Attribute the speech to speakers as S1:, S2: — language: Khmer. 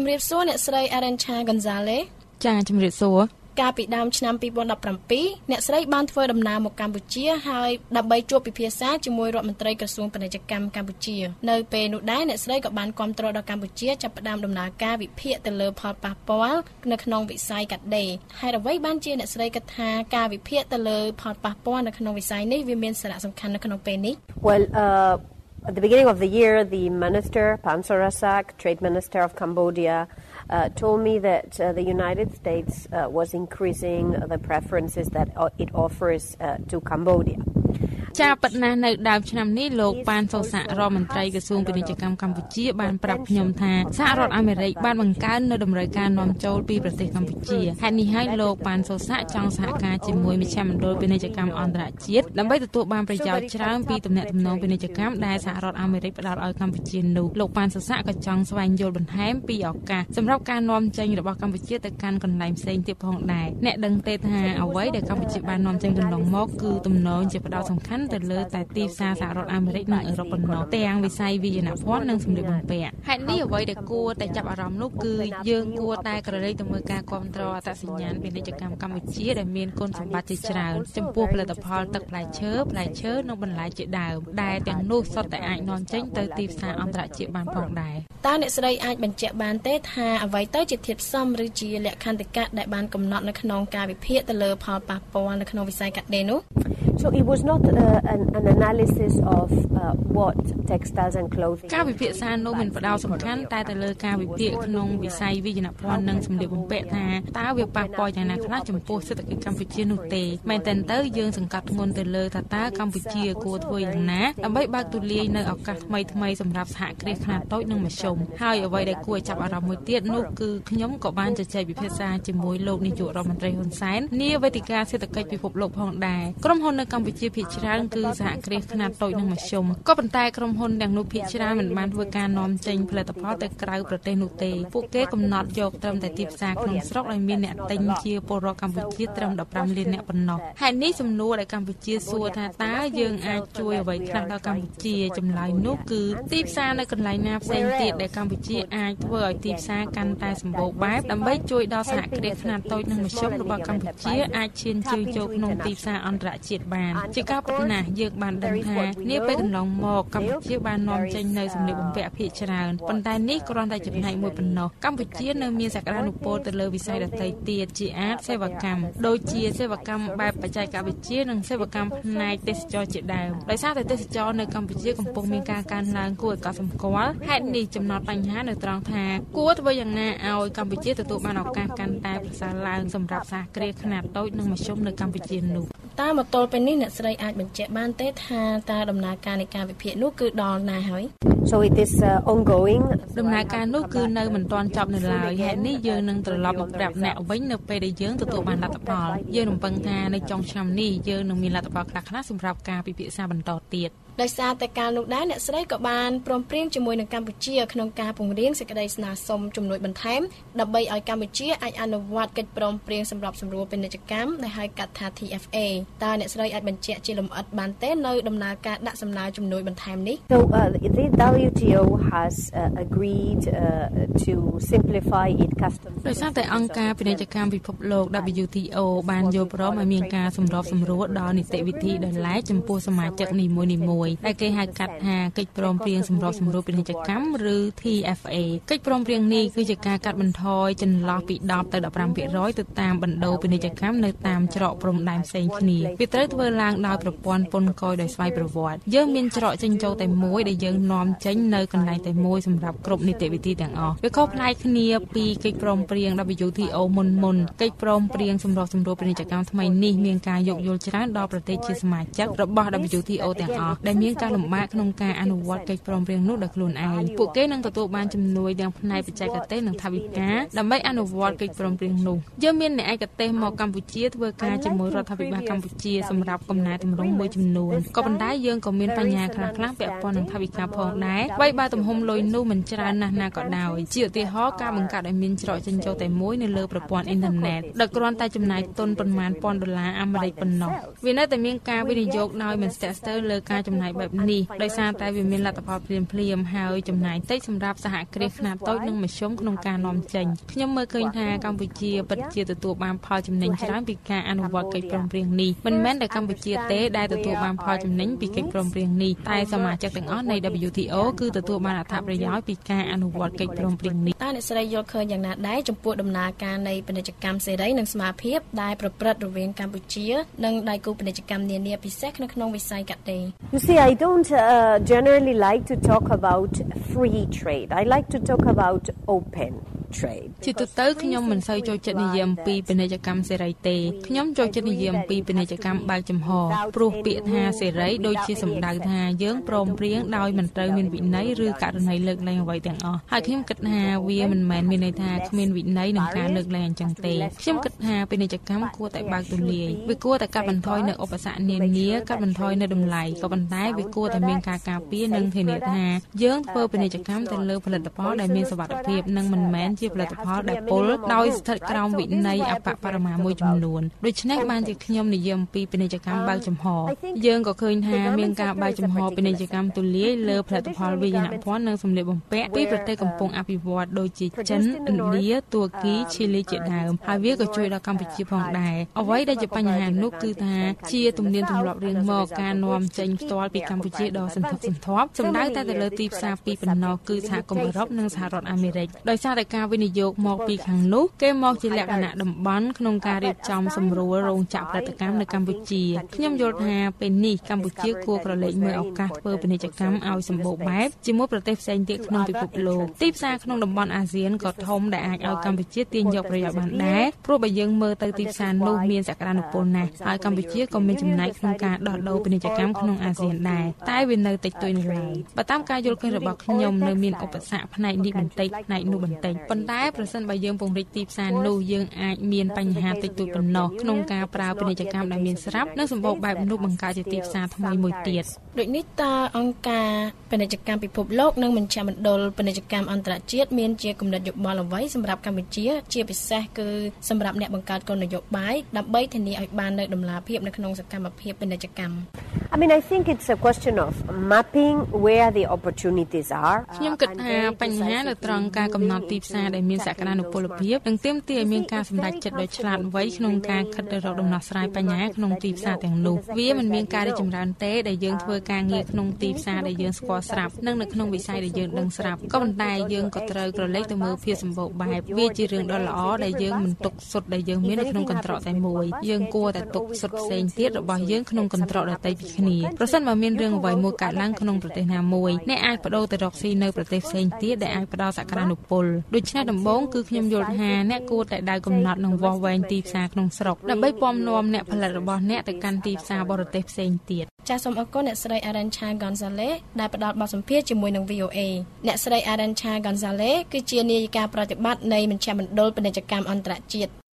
S1: ជំរាបសួរអ្នកស្រី Arencha Gonzalez
S2: ចាជំរាបសួរ
S1: កាលពីដើមឆ្នាំ2017អ្នកស្រីបានធ្វើដំណើរមកកម្ពុជាហើយដើម្បីជួបពិភាក្សាជាមួយរដ្ឋមន្ត្រីក្រសួងពាណិជ្ជកម្មកម្ពុជានៅពេលនោះដែរអ្នកស្រីក៏បានគាំទ្រដល់កម្ពុជាចាប់ផ្ដើមដំណើរការវិភាគទៅលើផលប៉ះពាល់នៅក្នុងវិស័យកាត់ដេរហេតុអ្វីបានជាអ្នកស្រីគិតថាការវិភាគទៅលើផលប៉ះពាល់នៅក្នុងវិស័យនេះវាមានសារៈសំខាន់នៅក្នុងពេលនេះ
S3: Well uh At the beginning of the year, the minister, Pan Sorasak, trade minister of Cambodia, uh, told me that uh, the United States uh, was increasing the preferences that it offers to Cambodia.
S2: ចាប៉ិតណាស់នៅដើមឆ្នាំនេះលោកប៉ានសូសារដ្ឋមន្ត្រីក្រសួងពាណិជ្ជកម្មកម្ពុជាបានប្រាប់ខ្ញុំថាសហរដ្ឋអាមេរិកបានបង្កើននៅតម្រូវការនាំចូលពីប្រទេសកម្ពុជាហេតុនេះហើយលោកប៉ានសូសាចង់សហការជាមួយមជ្ឈមណ្ឌលពាណិជ្ជកម្មអន្តរជាតិដើម្បីទទួលបានប្រយោជន៍ច្រើនពីទំនាក់ទំនងពាណិជ្ជកម្មដែលសហរដ្ឋអាមេរិកផ្ដល់ឲ្យកម្ពុជានោះលោកប៉ានសូសាក៏ចង់ស្វែងយល់បន្ថែមពីឱកាសសម្រាប់ការនាំចេញរបស់កម្ពុជាទៅកាន់កន្លែងផ្សេងទៀតផងដែរអ្នកដឹងទេថាអ្វីដែលកម្ពុជាបាននាំចេញកន្លងមកគឺទំនងជាផ្ដោតសំខាន់ទៅលើតែទីផ្សារសហរដ្ឋអាមេរិកនិងអឺរ៉ុបប៉ុណ្ណោះទាំងវិស័យវិញ្ញាណភ័ណ្ឌនិងសម្ភារបំពាក់ហេតុនេះអ្វីដែលគួរតែចាប់អារម្មណ៍នោះគឺយើងគួរតែក្រឡេកទៅមើលការគ្រប់គ្រងអត្តសញ្ញាណពាណិជ្ជកម្មកម្ពុជាដែលមានគុណសម្បត្តិជាច្រើនចំពោះផលិតផលទឹកផ្លែឈើផ្លែឈើនិងបន្លែជាដើមដែលទាំងនោះសុទ្ធតែអាចនាំចេញទៅទីផ្សារអន្តរជាតិបានផងដែរ
S1: តើអ្នកស្រីអាចបញ្ជាក់បានទេថាអ្វីទៅជាធាតុផ្សំឬជាលក្ខន្តិកៈដែលបានកំណត់នៅក្នុងការវិភាគទៅលើផលប៉ះពាល់នៅក្នុងវិស័យកាត់ដេរនោះ
S3: So it was not uh, an, an analysis of uh, what textiles and clothing
S2: ការវិភាគសានោះមានផ្ដោតសំខាន់តែទៅលើការវិភាគក្នុងវិស័យវិញ្ញាណភ័ណ្ឌនិងសម្លៀកបំពាក់ថាតើវាប៉ះពាល់យ៉ាងណាខ្លះចំពោះសេដ្ឋកិច្ចកម្ពុជានោះទេមែនតើទៅយើងសង្កត់ធ្ងន់ទៅលើថាតើកម្ពុជាគួរធ្វើយ៉ាងណាដើម្បីបើកទូលាយនៅឱកាសថ្មីថ្មីសម្រាប់សហគ្រាសខ្នាតតូចនិងមធ្យមហើយអ្វីដែលគួរចាប់អារម្មណ៍មួយទៀតនោះគឺខ្ញុំក៏បានជជែកពិភាក្សាជាមួយលោកនាយករដ្ឋមន្ត្រីហ៊ុនសែននាវេទិកាសេដ្ឋកិច្ចពិភពលោកផងដែរក្រុមហ៊ុននៅកម្ពុជាភាគច្រើនគឺសហគ្រាសខ្នាតតូចនិងមធ្យមក៏ប៉ុន្តែក្រុមហ៊ុនទាំងនោះភាគច្រើនមិនបានធ្វើការនាំចេញផលិតផលទៅក្រៅប្រទេសនោះទេពួកគេកំណត់យកត្រឹមតែទីផ្សារក្នុងស្រុកដែលមានអ្នកទិញជាពលរដ្ឋកម្ពុជាត្រឹម15លានអ្នកប៉ុណ្ណោះហេតុនេះសំណួរដែលកម្ពុជាសួរថាតើយើងអាចជួយអ្វីខ្លះដល់កម្ពុជាចម្លើយនោះគឺទីផ្សារនៅកន្លែងណាផ្សេងទៀតដែលកម្ពុជាអាចធ្វើឲ្យទីផ្សារកាន់តែសម្បូរបែបដើម្បីជួយដល់សហគ្រាសខ្នាតតូចនិងមធ្យមរបស់កម្ពុជាអាចឈានជើងចូលក្នុងទីផ្សារអន្តរជាតិបានជាការពិតណាស់យើងបានដឹងថានាពេលកន្លងមកកម្ពុជាបាននាំចេញនៅសម្ភារបំពាក់ភាគច្រើនប៉ុន្តែនេះគ្រាន់តែចំណែកមួយប៉ុណ្ណោះកម្ពុជានៅមានសក្តានុពលទៅលើវិស័យដទៃទៀតជាអាចសេវាកម្មដូចជាសេវាកម្មបែបបច្ចេកវិទ្យានិងសេវាកម្មផ្នែកទេសចរជាដើមដោយសារតែទេសចរនៅកម្ពុជាកំពុងមានការកើនឡើងគួរឲ្យកត់សម្គាល់ហេតុនេះចំណត់បញ្ហានៅត្រង់ថាគួរធ្វើយ៉ាងណាឲ្យកម្ពុជាទទួលបានឱកាសកាន់តែប្រសើរឡើងសម្រាប់សហគ្រាសខ្នាតតូចនិងមធ្យមនៅកម្ពុជានោះ
S1: តើមកទល់ពេលនេះអ្នកស្រីអាចបញ្ជាក់បានទេថាតើដំណើរការនៃការវិភាគនោះគឺដល់ណាហើយ
S3: So it is uh, ongoing
S2: ដំណើរការនោះគឺនៅមិនទាន់ចប់នៅឡើយហេតុនេះយើងនឹងត្រឡប់មកប្រាប់អ្នកវិញនៅពេលដែលយើងទទួលបានលទ្ធផលយើងរំពឹងថានៅចុងឆ្នាំនេះយើងនឹងមានលទ្ធផលខ្លះៗសម្រាប់ការពិភាក្សាបន្តទៀត
S1: ដោយសារតែការនោះដែរអ្នកស្រីក៏បានព្រមព្រៀងជាមួយនឹងកម្ពុជាក្នុងការពង្រៀងសេចក្តីស្នើសុំជំនួយបន្ថែមដើម្បីឲ្យកម្ពុជាអាចអនុវត្តកិច្ចព្រមព្រៀងសម្របសម្រួលពាណិជ្ជកម្មដែលហៅកាត់ថា TFA តើអ្នកស្រីអាចបញ្ជាក់ជាលម្អិតបានទេនៅដំណើរការដាក់សំណើជំនួយបន្ថែមនេះ
S3: So uh, the WTO has uh, agreed uh, to simplify its customs
S2: ដោយសារតែអង្គការពាណិជ្ជកម្មពិភពលោក WTO បានយល់ព្រមឲ្យមានការសម្របសម្រួលដល់នីតិវិធីដោយឡែកចំពោះសមាជិកនីមួយៗមួយដែលគេហៅកាត់ថាកិច្ចព្រមព្រៀងសម្របសម្រួលពាណិជ្ជកម្មឬ TFA កិច្ចព្រមព្រៀងនេះគឺជាការកាត់បន្ថយចន្លោះពី10ទៅ15%ទៅតាមបណ្ដូពាណិជ្ជកម្មនៅតាមច្រកព្រំដែនផ្សេងគ្នាវាត្រូវធ្វើឡើងដោយប្រព័ន្ធពន្ធគយដោយស្វ័យប្រវត្តិយើងមានច្រកចេញចូលតែមួយដែលយើងនាំចេញនៅកន្លែងតែមួយសម្រាប់គ្រប់នីតិវិធីទាំងអស់វាខុសប្លែកគ្នាពីកិច្ចព្រមព្រៀង WTO មុនមុនកិច្ចព្រមព្រៀងសម្របសម្រួលពាណិជ្ជកម្មថ្មីនេះមានការយោគយល់ច្រើនដល់ប្រទេសជាសមាជិករបស់ WTO ទាំងអស់ដែលមានការលំបាកក្នុងការអនុវត្តកិច្ចព្រមព្រៀងនោះដោយខ្លួនឯងពួកគេនឹងទទួលបានជំនួយទាំងផ្នែកបច្ចេកទេសនិងថវិកាដើម្បីអនុវត្តកិច្ចព្រមព្រៀងនោះយើងមានអ្នកឯកទេសមកកម្ពុជាធ្វើការជាមួយរដ្ឋាភិបាលកម្ពុជាសម្រាប់កំណែតម្រង់មួយចំនួនក៏ប៉ុន្តែយើងក៏មានបញ្ហាខ្លះៗពាក់ព័ន្ធនឹងថវិកាផងដែរបីបើទំហំលុយនោះមិនច្រើនណាស់ណាក៏ដោយជាឧទាហរណ៍ការបង្កើតឲ្យមានច្រកចេញចូលតែមួយនៅលើប្រព័ន្ធអ៊ីនធឺណិតដែលគ្រាន់តែចំណាយទុនប្រមាណពាន់ដុល្លារអាមេរិកប៉ុណ្ណោះវានៅតែមានការវិនិយោគដោយមិនស្ទាក់ស្ទើរលើការចំណាយយបែបនេះដោយសារតែវាមានលទ្ធផលភ្លាមភ្លាមហើយចំណាយតិចសម្រាប់សហគ្រាសខ្នាតតូចនិងមធ្យមក្នុងការនាំចេញខ្ញុំមើលឃើញថាកម្ពុជាពិតជាទទួលបានផលចំណេញច្រើនពីការអនុវត្តកិច្ចព្រមព្រៀងនេះមិនមែនតែកម្ពុជាទេដែលទទួលបានផលចំណេញពីកិច្ចព្រមព្រៀងនេះតែសមាជិកទាំងអស់នៃ WTO គឺទទួលបានអត្ថប្រយោជន៍ពីការអនុវត្តកិច្ចព្រមព្រៀងនេះ
S1: តើអ្នកស្រីយល់ឃើញយ៉ាងណាដែរចំពោះដំណើរការនៃពាណិជ្ជកម្មសេរីនិងស្មារភាពដែលប្រព្រឹត្តរវាងកម្ពុជា និងដៃគូពាណិជ្ជកម្មនានាពិសេសនៅក្នុងវិស័យកាត់ដេរ
S3: You see I don't uh, generally like to talk about free trade. I like to talk about open
S2: ជាទូទៅខ្ញុំមិនសូវចូលចិត្តនិយាយអំពីពាណិជ្ជកម្មសេរីទេខ្ញុំចូលចិត្តនិយាយអំពីពាណិជ្ជកម្មបើកចំហព្រោះពាក្យថាសេរីដូចជាសំដៅថាយើងព្រមព្រៀងដោយមិនត្រូវមានវិន័យឬករណីលើកលែងអ្វីទាំងអស់ហើយខ្ញុំគិតថាវាមិនមែនមានន័យថាគ្មានវិន័យនឹងការលើកលែងអញ្ចឹងទេខ្ញុំគិតថាពាណិជ្ជកម្មគួរតែបើកទូលាយវាគួរតែកាត់បន្ថយនៅឧបសគ្គនានាកាត់បន្ថយនៅតម្លៃក៏ប៉ុន្តែវាគួរតែមានការការពារនិងធានាថាយើងធ្វើពាណិជ្ជកម្មទៅលើផលិតផលដែលមានសុវត្ថិភាពនិងមិនមែនជាផលិតផលដែលពលដោយស្ថិតក្រោមវិន័យអបបរមាមួយចំនួនដូច្នេះបានជាខ្ញុំនិយាយអំពីពាណិជ្ជកម្មបើកចំហយើងក៏ឃើញថាមានការបើកចំហពាណិជ្ជកម្មទូលាយលើផលិតផលវិញ្ញាណភ័ណ្ឌនិងសម្លៀកបំពាក់ពីប្រទេសកំពុងអភិវឌ្ឍដូចជាចិនឥណ្ឌាទួរគីឈីលីជាដើមហើយវាក៏ជួយដល់កម្ពុជាផងដែរអ្វីដែលជាបញ្ហានោះគឺថាជាទំនៀមទម្លាប់រៀងមកការនាំចេញផ្ទាល់ពីកម្ពុជាដល់សន្ធឹកសន្ធាប់សំដៅតែទៅលើទីផ្សារពីរប៉ុណ្ណោះគឺសហគមន៍អឺរ៉ុបនិងសហរដ្ឋអាមេរិកដោយសារតែការវិនិយោគមកពីខាងនោះគេមកជាលក្ខណៈតំបន់ក្នុងការរៀបចំសម្រួលរោងចក្រផលិតកម្មនៅកម្ពុជាខ្ញុំយល់ថាពេលនេះកម្ពុជាគួរក្រឡេកមើលឱកាសធ្វើពាណិជ្ជកម្មឲ្យសម្បូរបែបជាមួយប្រទេសផ្សេងទៀតក្នុងពិភពលោកទីផ្សារក្នុងតំបន់អាស៊ានក៏ធំដែលអាចឲ្យកម្ពុជាទាញយកប្រយោជន៍បានដែរព្រោះបើយើងមើលទៅទីផ្សារនោះមានសក្តានុពលណាស់ហើយកម្ពុជាក៏មានចំណែកក្នុងការដោះដូរពាណិជ្ជកម្មក្នុងអាស៊ានដែរតែវានៅតិចតួចនៅឡើយបើតាមការយល់ឃើញរបស់ខ្ញុំនៅមានឧបសគ្គផ្នែកនេះបន្តិចផ្នែកនោះបន្តិចប៉ុន្តែប្រសិនបើយើងពង្រីកទីផ្សារនោះយើងអាចមានបញ្ហាតិចតួចប៉ុណ្ណោះក្នុងការប្រើពាណិជ្ជកម្មដែលមានស្រាប់និងសម្បូរបែបនោះបង្កើតជាទីផ្សារថ្មីមួយទៀត
S1: ដូចនេះតើអង្គការពាណិជ្ជកម្មពិភពលោកនិងមជ្ឈមណ្ឌលពាណិជ្ជកម្មអន្តរជាតិមានជាគំនិតយោបល់អ្វីសម្រាប់កម្ពុជា ជាពិសេសគឺសម្រាប់អ្នកបង្កើតគោលនយោបាយដើម្បីធានាឲ្យបាននូវដំណាភាពនៅក្នុងសកម្មភាពពាណិជ្ជកម្ម
S3: I mean I think it's a question of mapping where the opportunities are
S2: ខ្ញុំគិតថាបញ្ហានៅត្រង់ការកំណត់ទីផ្សារដែលមានសក្តានុពលភាពនិងទាមទារឲ្យមានការសម្រេចចិត្តដ៏ឆ្លាតវៃក្នុងការខិតទៅរកដំណោះស្រាយបញ្ហាក្នុងទីផ្សារទាំងនោះវាមិនមានការរីកចម្រើនទេដែលយើងធ្វើការងារក្នុងទីផ្សារដែលយើងស្គាល់ស្រាប់និងនៅក្នុងវិស័យដែលយើងដឹងស្រាប់ក៏ប៉ុន្តែយើងក៏ត្រូវក្រឡេកទៅមើលភាពសម្បូរបែបវាជារឿងដ៏ល្អដែលយើងមិនទុកសុទ្ធដែលយើងមាននៅក្នុងកន្ត្រកតែមួយយើងគួរតែទុកសុទ្ធផ្សេងទៀតរបស់យើងក្នុងកន្ត្រកដទៃពីគ្នាប្រសិនបើមានរឿងអ្វីមួយកើតឡើងក្នុងប្រទេសណាមួយអ្នកអាចបដូរទៅរកស៊ីនៅប្រទេសផ្សេងទៀតដែលអាចផ្ដល់សក្តានុពលដូច្នេះដំបូងគឺខ្ញុំយល់ថាអ្នកគួរតែដៅកំណត់និងវាស់វែងទីផ្សារក្នុងស្រុកដើម្បីពំនាំអ្នកផលិតរបស់អ្នកទៅកាន់ទីផ្សារបរទេសផ្សេងទៀត
S1: ចាសសូមអរគុណអ្នកស្រី Arancha Gonzalez ដែលផ្ដល់បទសម្ភាសន៍ជាមួយនឹង VOA អ្នកស្រី Arancha Gonzalez គឺជានាយិកាប្រតិបត្តិនៃមជ្ឈមណ្ឌលពាណិជ្ជកម្មអន្តរជាតិ